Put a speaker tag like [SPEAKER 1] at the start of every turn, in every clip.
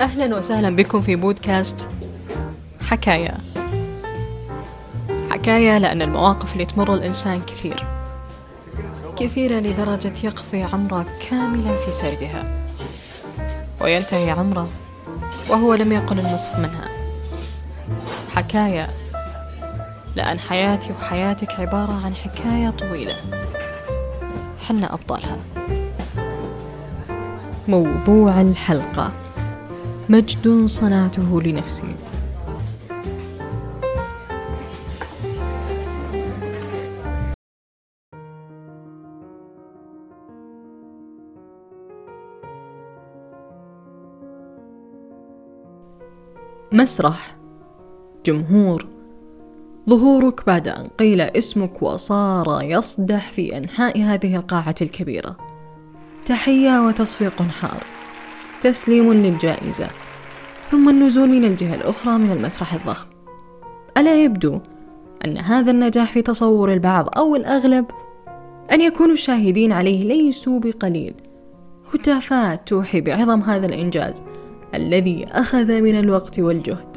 [SPEAKER 1] أهلا وسهلا بكم في بودكاست حكاية حكاية لأن المواقف اللي تمر الإنسان كثير. كثيرة لدرجة يقضي عمره كاملا في سردها. وينتهي عمره وهو لم يقل النصف منها. حكاية لأن حياتي وحياتك عبارة عن حكاية طويلة. حنا أبطالها. موضوع الحلقة. مجد صنعته لنفسي. مسرح. جمهور. ظهورك بعد أن قيل اسمك وصار يصدح في أنحاء هذه القاعة الكبيرة. تحية وتصفيق حار. تسليم للجائزة ثم النزول من الجهة الأخرى من المسرح الضخم. ألا يبدو أن هذا النجاح في تصور البعض أو الأغلب أن يكونوا الشاهدين عليه ليسوا بقليل. هتافات توحي بعظم هذا الإنجاز الذي أخذ من الوقت والجهد.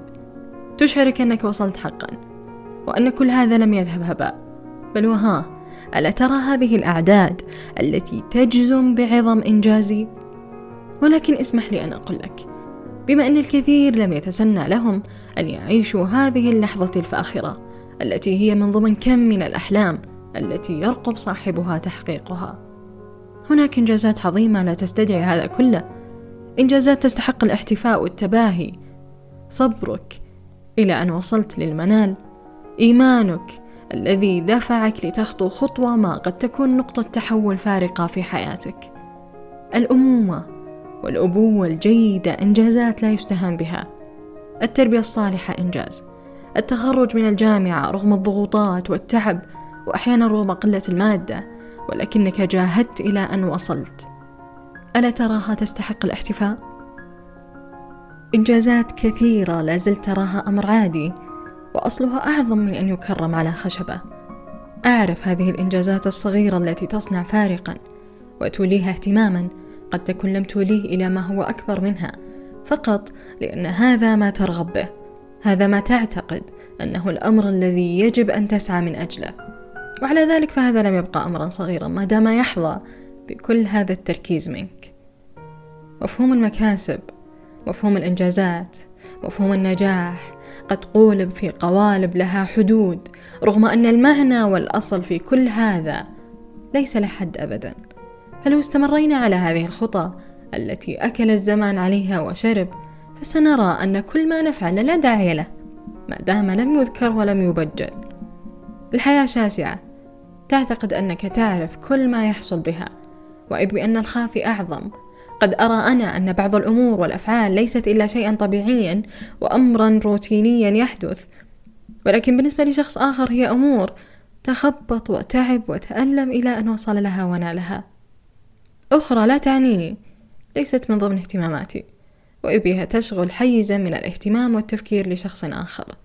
[SPEAKER 1] تشعرك أنك وصلت حقا وأن كل هذا لم يذهب هباء. بل وها ألا ترى هذه الأعداد التي تجزم بعظم إنجازي؟ ولكن اسمح لي أن أقول لك. بما أن الكثير لم يتسنى لهم أن يعيشوا هذه اللحظة الفاخرة التي هي من ضمن كم من الأحلام التي يرقب صاحبها تحقيقها. هناك إنجازات عظيمة لا تستدعي هذا كله. إنجازات تستحق الاحتفاء والتباهي. صبرك إلى أن وصلت للمنال. إيمانك الذي دفعك لتخطو خطوة ما قد تكون نقطة تحول فارقة في حياتك. الأمومة والأبوة الجيدة إنجازات لا يستهان بها. التربية الصالحة إنجاز. التخرج من الجامعة رغم الضغوطات والتعب وأحيانا رغم قلة المادة ولكنك جاهدت إلى أن وصلت. ألا تراها تستحق الاحتفاء؟ إنجازات كثيرة لا زلت تراها أمر عادي وأصلها أعظم من أن يكرم على خشبة. أعرف هذه الإنجازات الصغيرة التي تصنع فارقا وتوليها اهتماما قد تكون لم توليه إلى ما هو أكبر منها فقط لأن هذا ما ترغب به. هذا ما تعتقد أنه الأمر الذي يجب أن تسعى من أجله. وعلى ذلك فهذا لم يبقى أمرا صغيرا ما دام يحظى بكل هذا التركيز منك. مفهوم المكاسب مفهوم الإنجازات مفهوم النجاح قد قولب في قوالب لها حدود رغم أن المعنى والأصل في كل هذا ليس له حد أبدا. فلو استمرينا على هذه الخطى التي أكل الزمان عليها وشرب فسنرى أن كل ما نفعل لا داعي له ما دام لم يذكر ولم يبجل. الحياة شاسعة. تعتقد أنك تعرف كل ما يحصل بها. وإذ بأن الخافي أعظم. قد أرى أنا أن بعض الأمور والأفعال ليست إلا شيئا طبيعيا وأمرا روتينيا يحدث. ولكن بالنسبة لشخص آخر هي أمور تخبط وتعب وتألم إلى أن وصل لها ونالها أخرى لا تعنيني. ليست من ضمن اهتماماتي. وإذ بها تشغل حيزا من الاهتمام والتفكير لشخص آخر.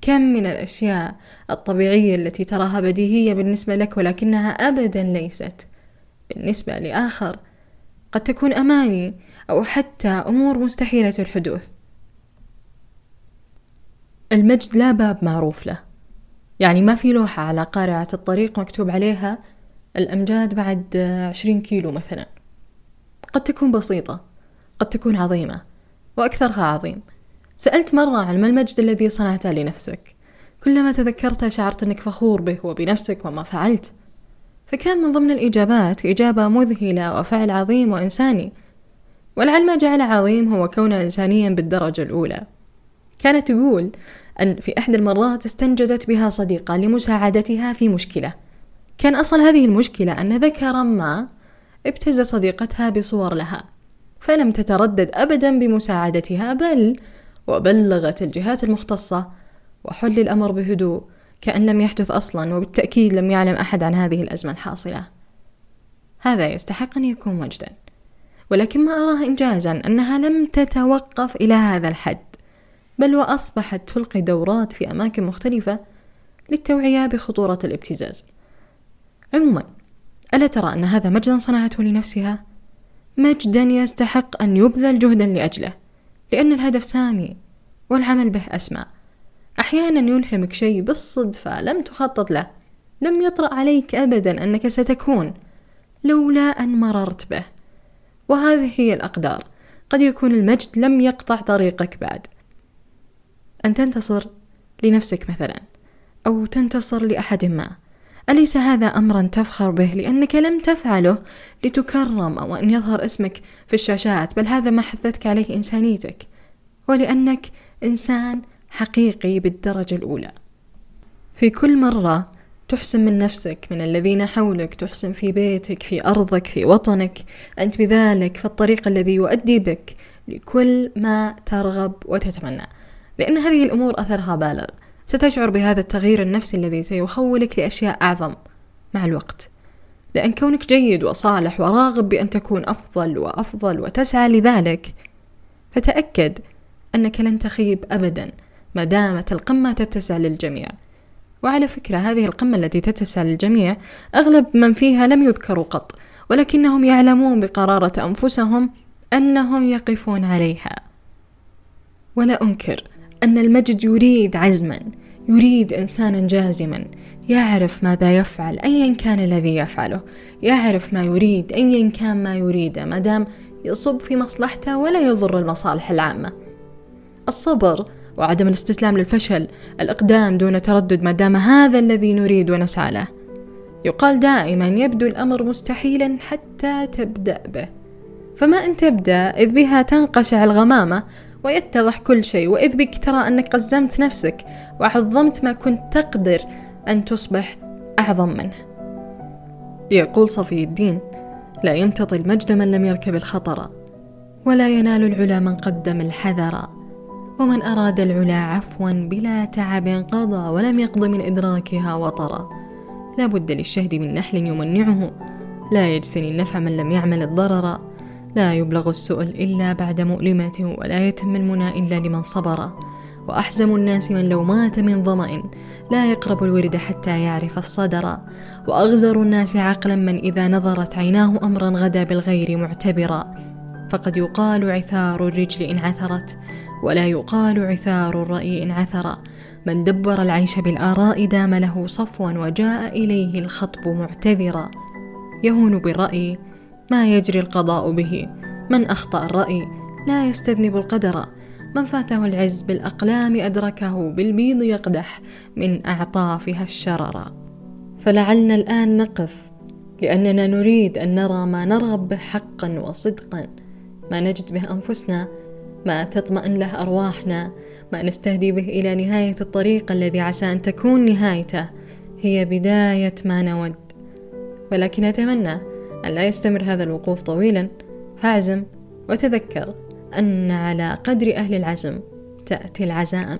[SPEAKER 1] كم من الأشياء الطبيعية التي تراها بديهية بالنسبة لك ولكنها أبدا ليست. بالنسبة لآخر قد تكون أماني أو حتى أمور مستحيلة الحدوث. المجد لا باب معروف له. يعني ما في لوحة على قارعة الطريق مكتوب عليها الأمجاد بعد عشرين كيلو مثلا. قد تكون بسيطة قد تكون عظيمة وأكثرها عظيم. سألت مرة عن ما المجد الذي صنعته لنفسك. كلما تذكرته شعرت أنك فخور به وبنفسك وما فعلت. فكان من ضمن الإجابات إجابة مذهلة وفعل عظيم وإنساني. ولعل ما جعل عظيم هو كونه إنسانيا بالدرجة الأولى. كانت تقول أن في إحدى المرات استنجدت بها صديقة لمساعدتها في مشكلة. كان أصل هذه المشكلة أن ذكرا ما ابتز صديقتها بصور لها فلم تتردد أبدا بمساعدتها بل وبلغت الجهات المختصة وحل الأمر بهدوء كأن لم يحدث أصلا وبالتأكيد لم يعلم أحد عن هذه الأزمة الحاصلة. هذا يستحق أن يكون مجدا. ولكن ما أراه إنجازا أنها لم تتوقف إلى هذا الحد بل وأصبحت تلقي دورات في أماكن مختلفة للتوعية بخطورة الابتزاز. عموما ألا ترى أن هذا مجدا صنعته لنفسها؟ مجدا يستحق أن يبذل جهدا لأجله لأن الهدف سامي والعمل به أسمى. أحيانا يلهمك شيء بالصدفة لم تخطط له. لم يطرأ عليك أبدا أنك ستكون لولا أن مررت به. وهذه هي الأقدار. قد يكون المجد لم يقطع طريقك بعد. أن تنتصر لنفسك مثلا أو تنتصر لأحد ما. أليس هذا أمرا تفخر به لأنك لم تفعله لتكرم أو أن يظهر اسمك في الشاشات بل هذا ما حثتك عليه إنسانيتك ولأنك إنسان حقيقي بالدرجة الأولى. في كل مرة تحسن من نفسك من الذين حولك تحسن في بيتك في أرضك في وطنك أنت بذلك في الطريق الذي يؤدي بك لكل ما ترغب وتتمنى. لأن هذه الأمور أثرها بالغ. ستشعر بهذا التغيير النفسي الذي سيخولك لأشياء أعظم مع الوقت. لأن كونك جيد وصالح وراغب بأن تكون أفضل وأفضل وتسعى لذلك فتأكد أنك لن تخيب أبدا ما دامت القمة تتسع للجميع. وعلى فكرة هذه القمة التي تتسع للجميع أغلب من فيها لم يذكروا قط ولكنهم يعلمون بقرارة أنفسهم أنهم يقفون عليها. ولا أنكر أن المجد يريد عزما. يريد إنسانا جازما يعرف ماذا يفعل أيا كان الذي يفعله يعرف ما يريد أيا كان ما يريده ما دام يصب في مصلحته ولا يضر المصالح العامة. الصبر وعدم الاستسلام للفشل الإقدام دون تردد ما دام هذا الذي نريد ونسعى له. يقال دائما يبدو الأمر مستحيلا حتى تبدأ به. فما أن تبدأ إذ بها تنقشع الغمامة ويتضح كل شيء. وإذ بك ترى أنك قزمت نفسك وعظمت ما كنت تقدر أن تصبح أعظم منه. يقول صفي الدين لا يمتطي المجد من لم يركب الخطر ولا ينال العلا من قدم الحذر ومن أراد العلا عفوا بلا تعب قضى ولم يقض من إدراكها وطرا لا بد للشهد من نحل يمنعه لا يجسني النفع من لم يعمل الضرر. لا يبلغ السؤل إلا بعد مؤلمة ولا يتم المنى إلا لمن صبر. وأحزم الناس من لو مات من ظمأ لا يقرب الورد حتى يعرف الصدر. وأغزر الناس عقلا من إذا نظرت عيناه أمرا غدا بالغير معتبرا فقد يقال عثار الرجل إن عثرت ولا يقال عثار الرأي إن عثر. من دبر العيش بالآراء دام له صفوا وجاء إليه الخطب معتذرا يهون بالرأي ما يجري القضاء به. من أخطأ الرأي لا يستذنب القدر. من فاته العز بالأقلام أدركه بالبيض يقدح من أعطافها الشرر. فلعلنا الآن نقف لأننا نريد أن نرى ما نرغب به حقا وصدقا. ما نجد به أنفسنا ما تطمئن له أرواحنا ما نستهدي به إلى نهاية الطريق الذي عسى أن تكون نهايته. هي بداية ما نود. ولكن أتمنى أن لا يستمر هذا الوقوف طويلا فاعزم وتذكر أن على قدر أهل العزم تأتي العزائم